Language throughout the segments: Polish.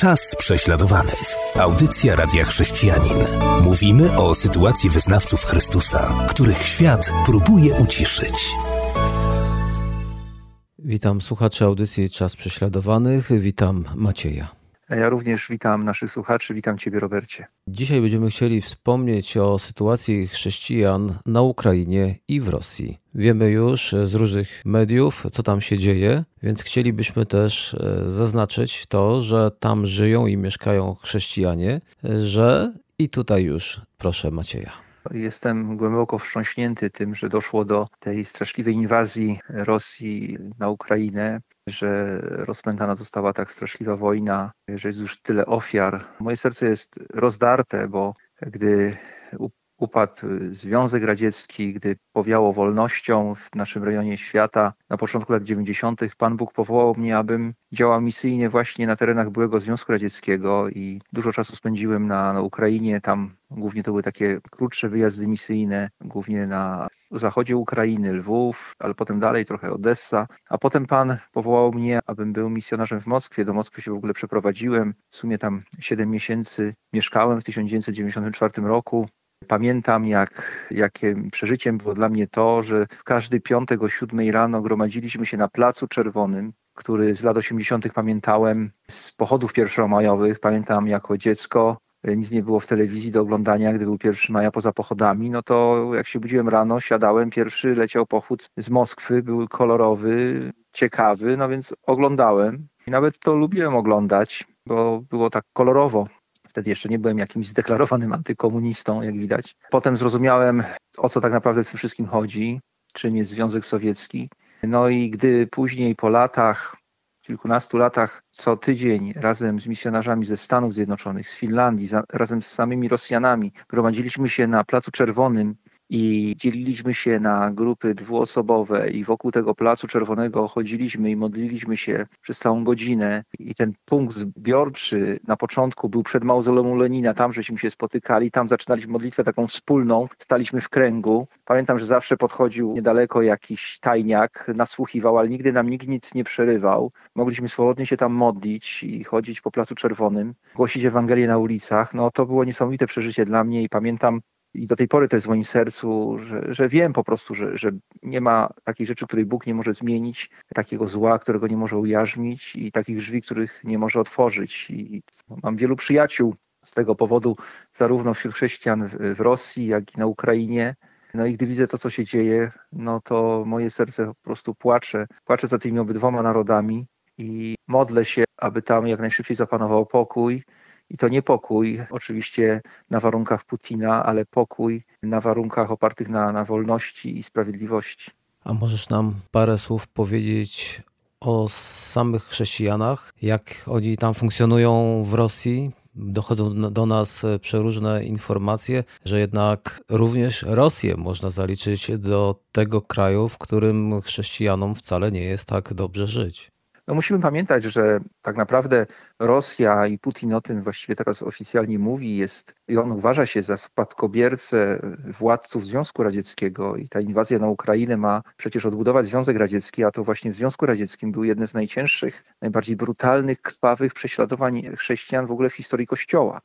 Czas prześladowanych. Audycja Radia Chrześcijanin. Mówimy o sytuacji wyznawców Chrystusa, których świat próbuje uciszyć. Witam słuchaczy audycji Czas Prześladowanych. Witam Macieja. Ja również witam naszych słuchaczy, witam Ciebie, Robercie. Dzisiaj będziemy chcieli wspomnieć o sytuacji chrześcijan na Ukrainie i w Rosji. Wiemy już z różnych mediów, co tam się dzieje, więc chcielibyśmy też e, zaznaczyć to, że tam żyją i mieszkają chrześcijanie, że i tutaj już proszę Macieja. Jestem głęboko wstrząśnięty tym, że doszło do tej straszliwej inwazji Rosji na Ukrainę, że rozpętana została tak straszliwa wojna, że jest już tyle ofiar. Moje serce jest rozdarte, bo gdy upadł Związek Radziecki, gdy powiało wolnością w naszym rejonie świata na początku lat 90., Pan Bóg powołał mnie, abym działał misyjnie właśnie na terenach byłego Związku Radzieckiego i dużo czasu spędziłem na, na Ukrainie. Tam głównie to były takie krótsze wyjazdy misyjne, głównie na zachodzie Ukrainy, Lwów, ale potem dalej trochę Odessa. A potem Pan powołał mnie, abym był misjonarzem w Moskwie. Do Moskwy się w ogóle przeprowadziłem. W sumie tam 7 miesięcy mieszkałem w 1994 roku. Pamiętam, jak, jakim przeżyciem było dla mnie to, że każdy piątek o siódmej rano gromadziliśmy się na Placu Czerwonym, który z lat 80. pamiętałem z pochodów pierwszomajowych. Pamiętam jako dziecko, nic nie było w telewizji do oglądania, gdy był pierwszy maja poza pochodami, no to jak się budziłem rano, siadałem, pierwszy leciał pochód z Moskwy, był kolorowy, ciekawy, no więc oglądałem. I nawet to lubiłem oglądać, bo było tak kolorowo. Wtedy jeszcze nie byłem jakimś zdeklarowanym antykomunistą, jak widać. Potem zrozumiałem, o co tak naprawdę w tym wszystkim chodzi, czym jest Związek Sowiecki. No i gdy później po latach, kilkunastu latach, co tydzień razem z misjonarzami ze Stanów Zjednoczonych, z Finlandii, za, razem z samymi Rosjanami, gromadziliśmy się na Placu Czerwonym i dzieliliśmy się na grupy dwuosobowe i wokół tego Placu Czerwonego chodziliśmy i modliliśmy się przez całą godzinę i ten punkt zbiorczy na początku był przed mauzoleum Lenina, tam żeśmy się spotykali, tam zaczynaliśmy modlitwę taką wspólną, staliśmy w kręgu. Pamiętam, że zawsze podchodził niedaleko jakiś tajniak, nasłuchiwał, ale nigdy nam nikt nic nie przerywał. Mogliśmy swobodnie się tam modlić i chodzić po Placu Czerwonym, głosić Ewangelię na ulicach. No to było niesamowite przeżycie dla mnie i pamiętam i do tej pory to jest w moim sercu, że, że wiem po prostu, że, że nie ma takiej rzeczy, której Bóg nie może zmienić, takiego zła, którego nie może ujarzmić i takich drzwi, których nie może otworzyć. I mam wielu przyjaciół z tego powodu, zarówno wśród chrześcijan w, w Rosji, jak i na Ukrainie. No i gdy widzę to, co się dzieje, no to moje serce po prostu płacze. Płaczę za tymi obydwoma narodami i modlę się, aby tam jak najszybciej zapanował pokój, i to nie pokój, oczywiście na warunkach Putina, ale pokój na warunkach opartych na, na wolności i sprawiedliwości. A możesz nam parę słów powiedzieć o samych chrześcijanach, jak oni tam funkcjonują w Rosji? Dochodzą do nas przeróżne informacje, że jednak również Rosję można zaliczyć do tego kraju, w którym chrześcijanom wcale nie jest tak dobrze żyć. No musimy pamiętać, że tak naprawdę Rosja i Putin o tym właściwie teraz oficjalnie mówi, jest i on uważa się za spadkobiercę władców Związku Radzieckiego i ta inwazja na Ukrainę ma przecież odbudować Związek Radziecki, a to właśnie w Związku Radzieckim był jedne z najcięższych, najbardziej brutalnych, krwawych prześladowań chrześcijan w ogóle w historii Kościoła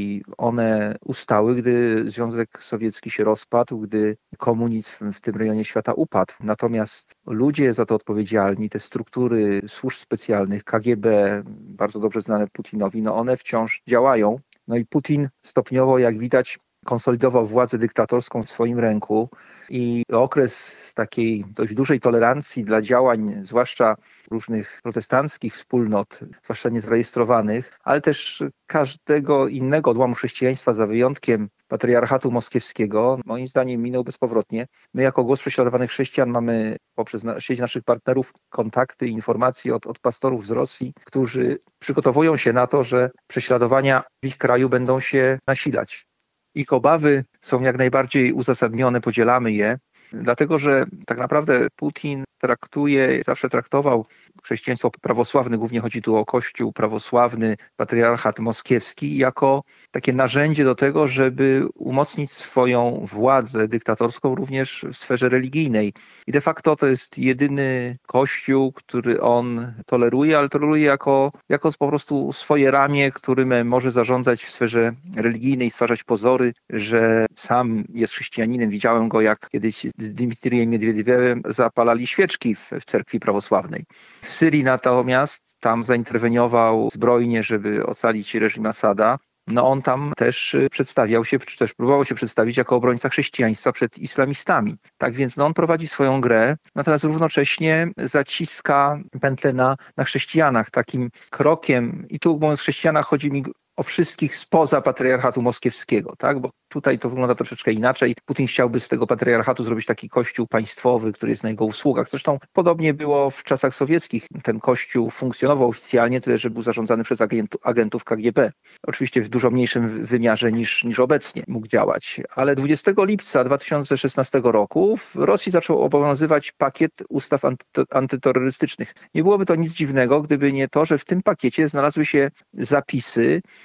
i one ustały, gdy Związek Sowiecki się rozpadł, gdy komunizm w tym rejonie świata upadł. Natomiast ludzie za to odpowiedzialni, te struktury służb specjalnych, KGB, bardzo dobrze znane Putinowi, no one wciąż działają. No i Putin stopniowo, jak widać, konsolidował władzę dyktatorską w swoim ręku i okres takiej dość dużej tolerancji dla działań, zwłaszcza różnych protestanckich wspólnot, zwłaszcza niezarejestrowanych, ale też każdego innego odłamu chrześcijaństwa, za wyjątkiem patriarchatu moskiewskiego, moim zdaniem minął bezpowrotnie. My jako głos prześladowanych chrześcijan mamy poprzez sieć naszych partnerów kontakty, informacje od, od pastorów z Rosji, którzy przygotowują się na to, że prześladowania w ich kraju będą się nasilać. Ich obawy są jak najbardziej uzasadnione, podzielamy je, dlatego że tak naprawdę Putin traktuje, zawsze traktował chrześcijaństwo prawosławne, głównie chodzi tu o Kościół prawosławny, patriarchat moskiewski, jako takie narzędzie do tego, żeby umocnić swoją władzę dyktatorską również w sferze religijnej. I de facto to jest jedyny Kościół, który on toleruje, ale toleruje jako, jako po prostu swoje ramię, którym może zarządzać w sferze religijnej, stwarzać pozory, że sam jest chrześcijaninem. Widziałem go, jak kiedyś z Dmitrijem Miedwiediewem zapalali świeczki w, w cerkwi prawosławnej. W Syrii natomiast tam zainterweniował zbrojnie, żeby ocalić reżim Asada. No on tam też y, przedstawiał się, czy też próbował się przedstawić jako obrońca chrześcijaństwa przed islamistami. Tak więc no on prowadzi swoją grę, natomiast równocześnie zaciska pętlę na, na chrześcijanach. Takim krokiem, i tu mówiąc chrześcijanach chodzi mi o wszystkich spoza patriarchatu moskiewskiego, tak? Bo tutaj to wygląda troszeczkę inaczej. Putin chciałby z tego patriarchatu zrobić taki kościół państwowy, który jest na jego usługach. Zresztą podobnie było w czasach sowieckich. Ten kościół funkcjonował oficjalnie, tyle że był zarządzany przez agentów KGB. Oczywiście w dużo mniejszym wymiarze niż, niż obecnie mógł działać. Ale 20 lipca 2016 roku w Rosji zaczął obowiązywać pakiet ustaw antyterrorystycznych. Nie byłoby to nic dziwnego, gdyby nie to, że w tym pakiecie znalazły się zapisy,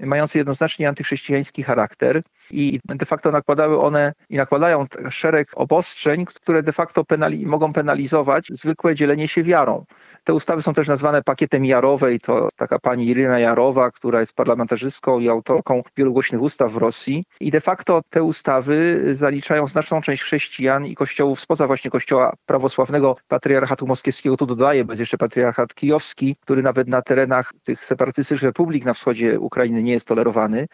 mające jednoznacznie antychrześcijański charakter i de facto nakładały one i nakładają szereg obostrzeń, które de facto penali mogą penalizować zwykłe dzielenie się wiarą. Te ustawy są też nazwane pakietem Jarowej, to taka pani Irina Jarowa, która jest parlamentarzystką i autorką wielu głośnych ustaw w Rosji i de facto te ustawy zaliczają znaczną część chrześcijan i kościołów spoza właśnie kościoła prawosławnego patriarchatu moskiewskiego, tu dodaję, bez jeszcze patriarchat kijowski, który nawet na terenach tych separatystycznych republik na wschodzie Ukrainy nie jest tolerowany.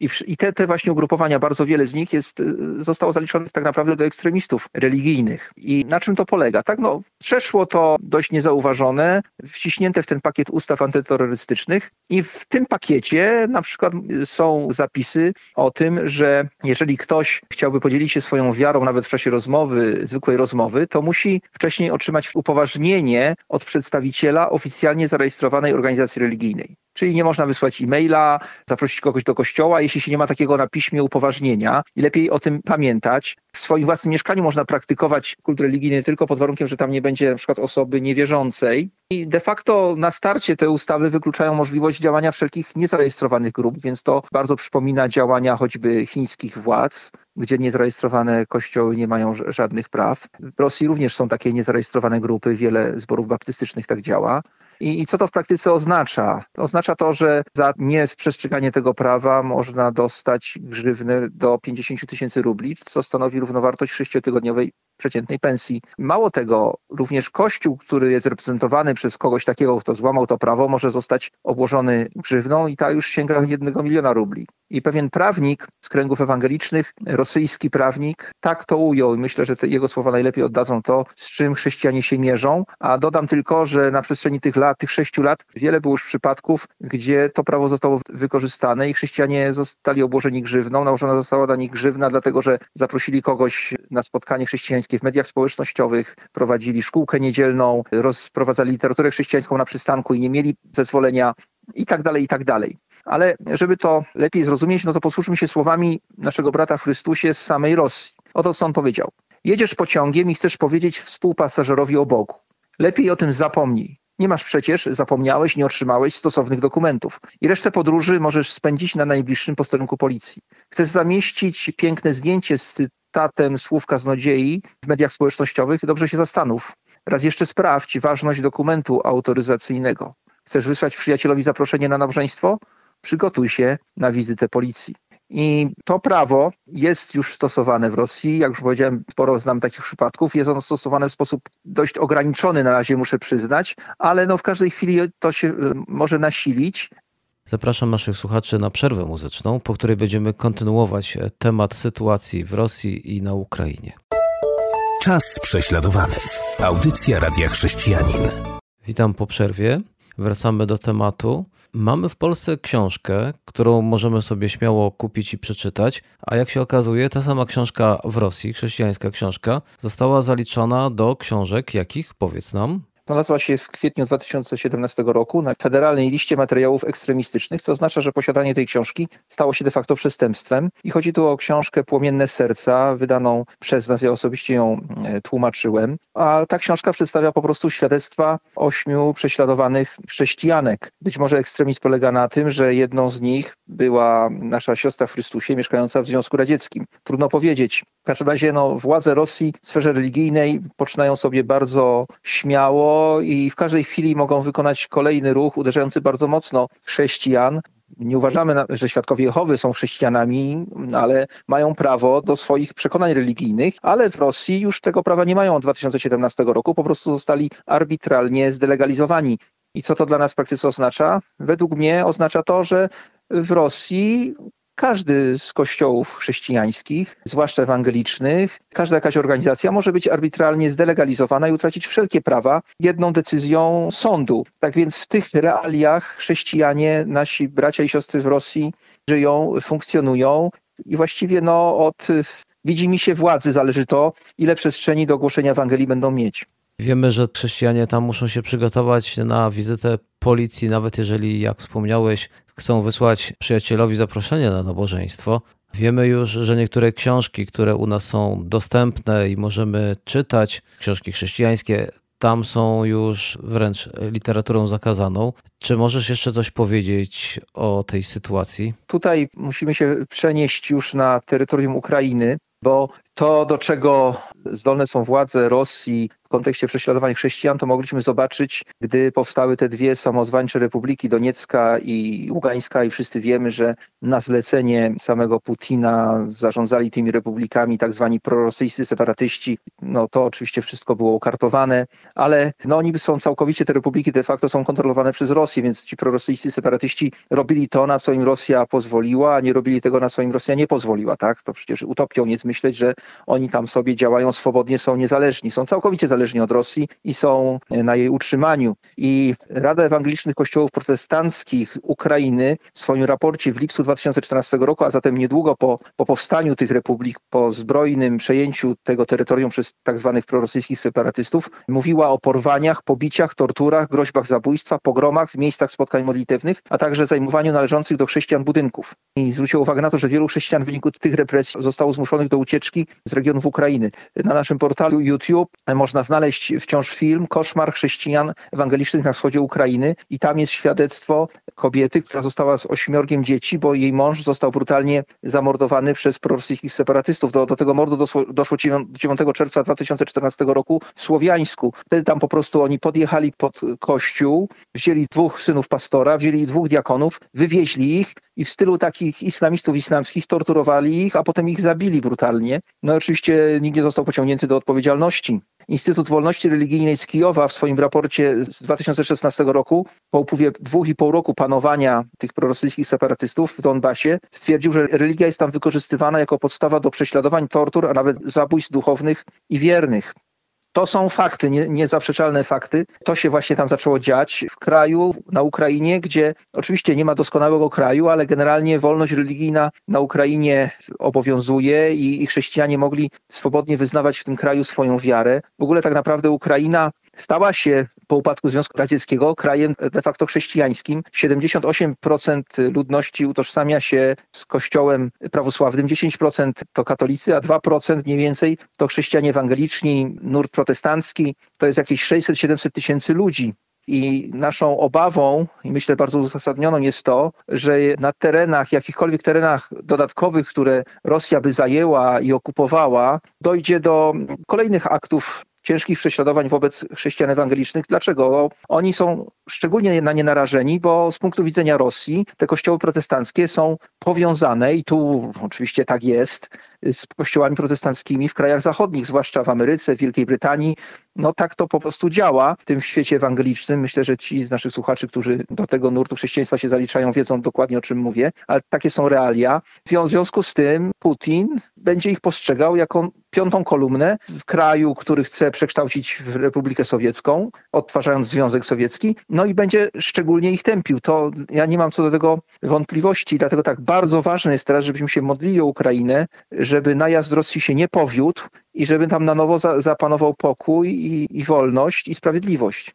I, i te, te właśnie ugrupowania, bardzo wiele z nich jest, y, zostało zaliczonych tak naprawdę do ekstremistów religijnych. I na czym to polega? Tak, no, przeszło to dość niezauważone, wciśnięte w ten pakiet ustaw antyterrorystycznych i w tym pakiecie na przykład są zapisy o tym, że jeżeli ktoś chciałby podzielić się swoją wiarą nawet w czasie rozmowy, zwykłej rozmowy, to musi wcześniej otrzymać upoważnienie od przedstawiciela oficjalnie zarejestrowanej organizacji religijnej. Czyli nie można wysłać e-maila, zaprosić kogoś do kościoła, jeśli się nie ma takiego na piśmie upoważnienia. I lepiej o tym pamiętać. W swoim własnym mieszkaniu można praktykować kult religijny tylko pod warunkiem, że tam nie będzie na przykład osoby niewierzącej. I de facto na starcie te ustawy wykluczają możliwość działania wszelkich niezarejestrowanych grup, więc to bardzo przypomina działania choćby chińskich władz, gdzie niezarejestrowane kościoły nie mają żadnych praw. W Rosji również są takie niezarejestrowane grupy, wiele zborów baptystycznych tak działa. I, I, co to w praktyce oznacza? Oznacza to, że za nieprzestrzeganie tego prawa można dostać grzywnę do 50 tysięcy rubli, co stanowi równowartość sześciotygodniowej przeciętnej pensji. Mało tego, również Kościół, który jest reprezentowany przez kogoś takiego, kto złamał to prawo, może zostać obłożony grzywną i ta już sięga jednego miliona rubli. I pewien prawnik z kręgów ewangelicznych, rosyjski prawnik, tak to ujął i myślę, że te jego słowa najlepiej oddadzą to, z czym chrześcijanie się mierzą. A dodam tylko, że na przestrzeni tych lat, tych sześciu lat, wiele było już przypadków, gdzie to prawo zostało wykorzystane i chrześcijanie zostali obłożeni grzywną. Nałożona została na nich grzywna, dlatego że zaprosili kogoś na spotkanie chrześcijańskie w mediach społecznościowych, prowadzili szkółkę niedzielną, rozprowadzali literaturę chrześcijańską na przystanku i nie mieli zezwolenia i tak dalej, i tak dalej. Ale żeby to lepiej zrozumieć, no to posłuchajmy się słowami naszego brata w Chrystusie z samej Rosji. Oto co on powiedział. Jedziesz pociągiem i chcesz powiedzieć współpasażerowi o Bogu. Lepiej o tym zapomnij. Nie masz przecież, zapomniałeś, nie otrzymałeś stosownych dokumentów. I resztę podróży możesz spędzić na najbliższym posterunku policji. Chcesz zamieścić piękne zdjęcie z cytatem słów kaznodziei w mediach społecznościowych? Dobrze się zastanów. Raz jeszcze sprawdź ważność dokumentu autoryzacyjnego. Chcesz wysłać przyjacielowi zaproszenie na nabożeństwo? Przygotuj się na wizytę policji. I to prawo jest już stosowane w Rosji. Jak już powiedziałem, sporo znam takich przypadków. Jest ono stosowane w sposób dość ograniczony, na razie muszę przyznać, ale no w każdej chwili to się e, może nasilić. Zapraszam naszych słuchaczy na przerwę muzyczną, po której będziemy kontynuować e, temat sytuacji w Rosji i na Ukrainie. Czas prześladowany. Audycja Radia Chrześcijanin. Witam po przerwie. Wracamy do tematu. Mamy w Polsce książkę, którą możemy sobie śmiało kupić i przeczytać, a jak się okazuje, ta sama książka w Rosji, chrześcijańska książka, została zaliczona do książek jakich, powiedz nam? Znalazła się w kwietniu 2017 roku na federalnej liście materiałów ekstremistycznych, co oznacza, że posiadanie tej książki stało się de facto przestępstwem. I chodzi tu o książkę Płomienne Serca, wydaną przez nas, ja osobiście ją e, tłumaczyłem. A ta książka przedstawia po prostu świadectwa ośmiu prześladowanych chrześcijanek. Być może ekstremizm polega na tym, że jedną z nich była nasza siostra w Chrystusie, mieszkająca w Związku Radzieckim. Trudno powiedzieć. W każdym razie no, władze Rosji w sferze religijnej poczynają sobie bardzo śmiało i w każdej chwili mogą wykonać kolejny ruch uderzający bardzo mocno chrześcijan. Nie uważamy, że świadkowie Jehowy są chrześcijanami, ale mają prawo do swoich przekonań religijnych, ale w Rosji już tego prawa nie mają od 2017 roku, po prostu zostali arbitralnie zdelegalizowani. I co to dla nas w praktyce oznacza? Według mnie oznacza to, że w Rosji każdy z kościołów chrześcijańskich, zwłaszcza ewangelicznych, każda jakaś organizacja może być arbitralnie zdelegalizowana i utracić wszelkie prawa jedną decyzją sądu. Tak więc w tych realiach chrześcijanie, nasi bracia i siostry w Rosji żyją, funkcjonują i właściwie no, od widzi mi się władzy zależy to, ile przestrzeni do głoszenia Ewangelii będą mieć. Wiemy, że chrześcijanie tam muszą się przygotować na wizytę policji, nawet jeżeli, jak wspomniałeś, chcą wysłać przyjacielowi zaproszenie na nabożeństwo. Wiemy już, że niektóre książki, które u nas są dostępne i możemy czytać, książki chrześcijańskie, tam są już wręcz literaturą zakazaną. Czy możesz jeszcze coś powiedzieć o tej sytuacji? Tutaj musimy się przenieść już na terytorium Ukrainy, bo to, do czego zdolne są władze Rosji w kontekście prześladowań chrześcijan, to mogliśmy zobaczyć, gdy powstały te dwie samozwańcze republiki Doniecka i Ługańska i wszyscy wiemy, że na zlecenie samego Putina zarządzali tymi republikami tak zwani prorosyjscy separatyści. No to oczywiście wszystko było ukartowane, ale no oni są całkowicie, te republiki de facto są kontrolowane przez Rosję, więc ci prorosyjscy separatyści robili to, na co im Rosja pozwoliła, a nie robili tego, na co im Rosja nie pozwoliła, tak? To przecież utopią jest myśleć, że oni tam sobie działają swobodnie, są niezależni, są całkowicie zależni od Rosji i są na jej utrzymaniu. I Rada Ewangelicznych Kościołów Protestanckich Ukrainy w swoim raporcie w lipcu 2014 roku, a zatem niedługo po, po powstaniu tych republik, po zbrojnym przejęciu tego terytorium przez tak zwanych prorosyjskich separatystów, mówiła o porwaniach, pobiciach, torturach, groźbach zabójstwa, pogromach w miejscach spotkań modlitewnych, a także zajmowaniu należących do chrześcijan budynków. I zwrócił uwagę na to, że wielu chrześcijan w wyniku tych represji zostało zmuszonych do ucieczki z regionów Ukrainy. Na naszym portalu YouTube można znaleźć wciąż film Koszmar chrześcijan ewangelicznych na wschodzie Ukrainy i tam jest świadectwo kobiety, która została z ośmiorgiem dzieci, bo jej mąż został brutalnie zamordowany przez prorosyjskich separatystów. Do, do tego mordu doszło, doszło 9 czerwca 2014 roku w Słowiańsku. Wtedy tam po prostu oni podjechali pod kościół, wzięli dwóch synów pastora, wzięli dwóch diakonów, wywieźli ich i w stylu takich islamistów islamskich torturowali ich, a potem ich zabili brutalnie. No oczywiście nikt nie został pociągnięty do odpowiedzialności. Instytut Wolności Religijnej z Kijowa w swoim raporcie z 2016 roku po upływie dwóch i pół roku panowania tych prorosyjskich separatystów w Donbasie stwierdził, że religia jest tam wykorzystywana jako podstawa do prześladowań, tortur, a nawet zabójstw duchownych i wiernych. To są fakty, nie, niezaprzeczalne fakty. To się właśnie tam zaczęło dziać w kraju, na Ukrainie, gdzie oczywiście nie ma doskonałego kraju, ale generalnie wolność religijna na Ukrainie obowiązuje i, i chrześcijanie mogli swobodnie wyznawać w tym kraju swoją wiarę. W ogóle tak naprawdę Ukraina stała się po upadku Związku Radzieckiego krajem de facto chrześcijańskim. 78% ludności utożsamia się z kościołem prawosławnym, 10% to katolicy, a 2% mniej więcej to chrześcijanie ewangeliczni, nurt protestancki. To jest jakieś 600-700 tysięcy ludzi. I naszą obawą, i myślę bardzo uzasadnioną jest to, że na terenach, jakichkolwiek terenach dodatkowych, które Rosja by zajęła i okupowała, dojdzie do kolejnych aktów ciężkich prześladowań wobec chrześcijan ewangelicznych. Dlaczego? Oni są szczególnie na nie narażeni, bo z punktu widzenia Rosji te kościoły protestanckie są powiązane i tu oczywiście tak jest z kościołami protestanckimi w krajach zachodnich, zwłaszcza w Ameryce, w Wielkiej Brytanii. No tak to po prostu działa w tym świecie ewangelicznym. Myślę, że ci z naszych słuchaczy, którzy do tego nurtu chrześcijaństwa się zaliczają, wiedzą dokładnie o czym mówię, ale takie są realia. W związku z tym Putin będzie ich postrzegał jako piątą kolumnę w kraju, który chce przekształcić w Republikę Sowiecką, odtwarzając Związek Sowiecki, no i będzie szczególnie ich tępił. To ja nie mam co do tego wątpliwości, dlatego tak bardzo ważne jest teraz, żebyśmy się modlili o Ukrainę, żeby najazd Rosji się nie powiódł i żeby tam na nowo za, zapanował pokój i, i wolność i sprawiedliwość.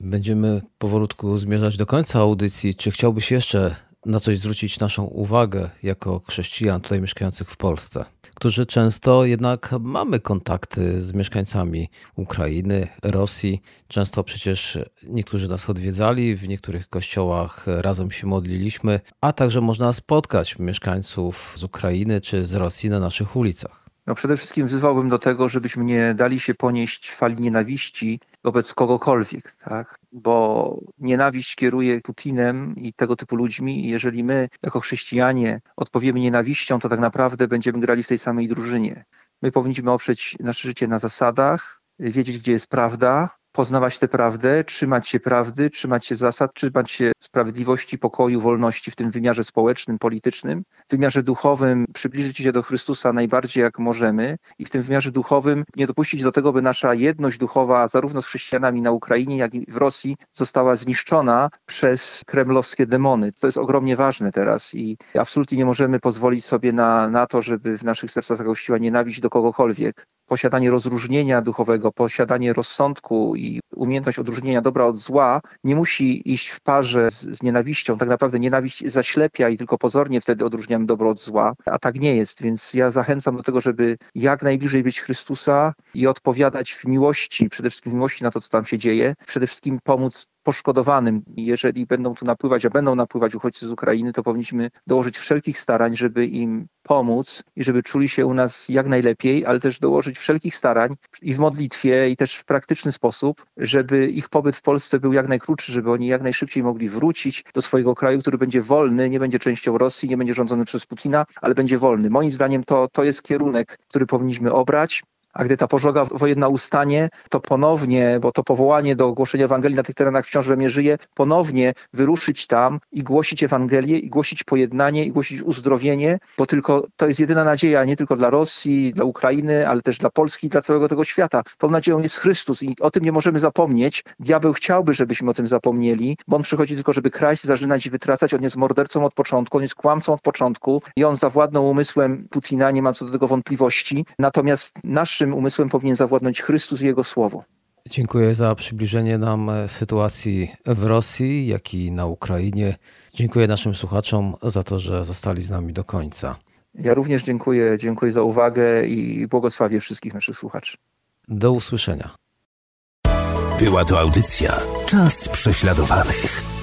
Będziemy powolutku zmierzać do końca audycji. Czy chciałbyś jeszcze na coś zwrócić naszą uwagę jako chrześcijan tutaj mieszkających w Polsce, którzy często jednak mamy kontakty z mieszkańcami Ukrainy, Rosji. Często przecież niektórzy nas odwiedzali, w niektórych kościołach razem się modliliśmy, a także można spotkać mieszkańców z Ukrainy czy z Rosji na naszych ulicach. No przede wszystkim wzywałbym do tego, żebyśmy nie dali się ponieść fali nienawiści wobec kogokolwiek, tak? Bo nienawiść kieruje Putinem i tego typu ludźmi i jeżeli my jako chrześcijanie odpowiemy nienawiścią, to tak naprawdę będziemy grali w tej samej drużynie. My powinniśmy oprzeć nasze życie na zasadach, wiedzieć, gdzie jest prawda, poznawać tę prawdę, trzymać się prawdy, trzymać się zasad, trzymać się sprawiedliwości, pokoju, wolności w tym wymiarze społecznym, politycznym, w wymiarze duchowym przybliżyć się do Chrystusa najbardziej jak możemy i w tym wymiarze duchowym nie dopuścić do tego, by nasza jedność duchowa zarówno z chrześcijanami na Ukrainie, jak i w Rosji została zniszczona przez kremlowskie demony. To jest ogromnie ważne teraz i absolutnie nie możemy pozwolić sobie na, na to, żeby w naszych sercach zagościła nienawiść do kogokolwiek. Posiadanie rozróżnienia duchowego, posiadanie rozsądku i umiejętność odróżnienia dobra od zła nie musi iść w parze z, z nienawiścią. Tak naprawdę nienawiść zaślepia i tylko pozornie wtedy odróżniamy dobro od zła, a tak nie jest. Więc ja zachęcam do tego, żeby jak najbliżej być Chrystusa i odpowiadać w miłości, przede wszystkim w miłości na to, co tam się dzieje, przede wszystkim pomóc poszkodowanym. Jeżeli będą tu napływać, a będą napływać uchodźcy z Ukrainy, to powinniśmy dołożyć wszelkich starań, żeby im pomóc i żeby czuli się u nas jak najlepiej, ale też dołożyć wszelkich starań i w modlitwie, i też w praktyczny sposób, żeby ich pobyt w Polsce był jak najkrótszy, żeby oni jak najszybciej mogli wrócić do swojego kraju, który będzie wolny, nie będzie częścią Rosji, nie będzie rządzony przez Putina, ale będzie wolny. Moim zdaniem to, to jest kierunek, który powinniśmy obrać. A gdy ta pożoga wojenna ustanie, to ponownie, bo to powołanie do głoszenia Ewangelii na tych terenach wciąż żyje, ponownie wyruszyć tam i głosić Ewangelię, i głosić pojednanie, i głosić uzdrowienie, bo tylko to jest jedyna nadzieja, nie tylko dla Rosji, dla Ukrainy, ale też dla Polski, dla całego tego świata. Tą nadzieją jest Chrystus i o tym nie możemy zapomnieć. Diabeł chciałby, żebyśmy o tym zapomnieli, bo on przychodzi tylko, żeby kraść, zażynać i wytracać. On jest mordercą od początku, on jest kłamcą od początku i on zawładnął umysłem Putina, nie mam co do tego wątpliwości. Natomiast nasz naszym umysłem powinien zawładnąć Chrystus i Jego Słowo. Dziękuję za przybliżenie nam sytuacji w Rosji, jak i na Ukrainie. Dziękuję naszym słuchaczom za to, że zostali z nami do końca. Ja również dziękuję, dziękuję za uwagę i błogosławię wszystkich naszych słuchaczy. Do usłyszenia. Była to audycja Czas prześladowanych.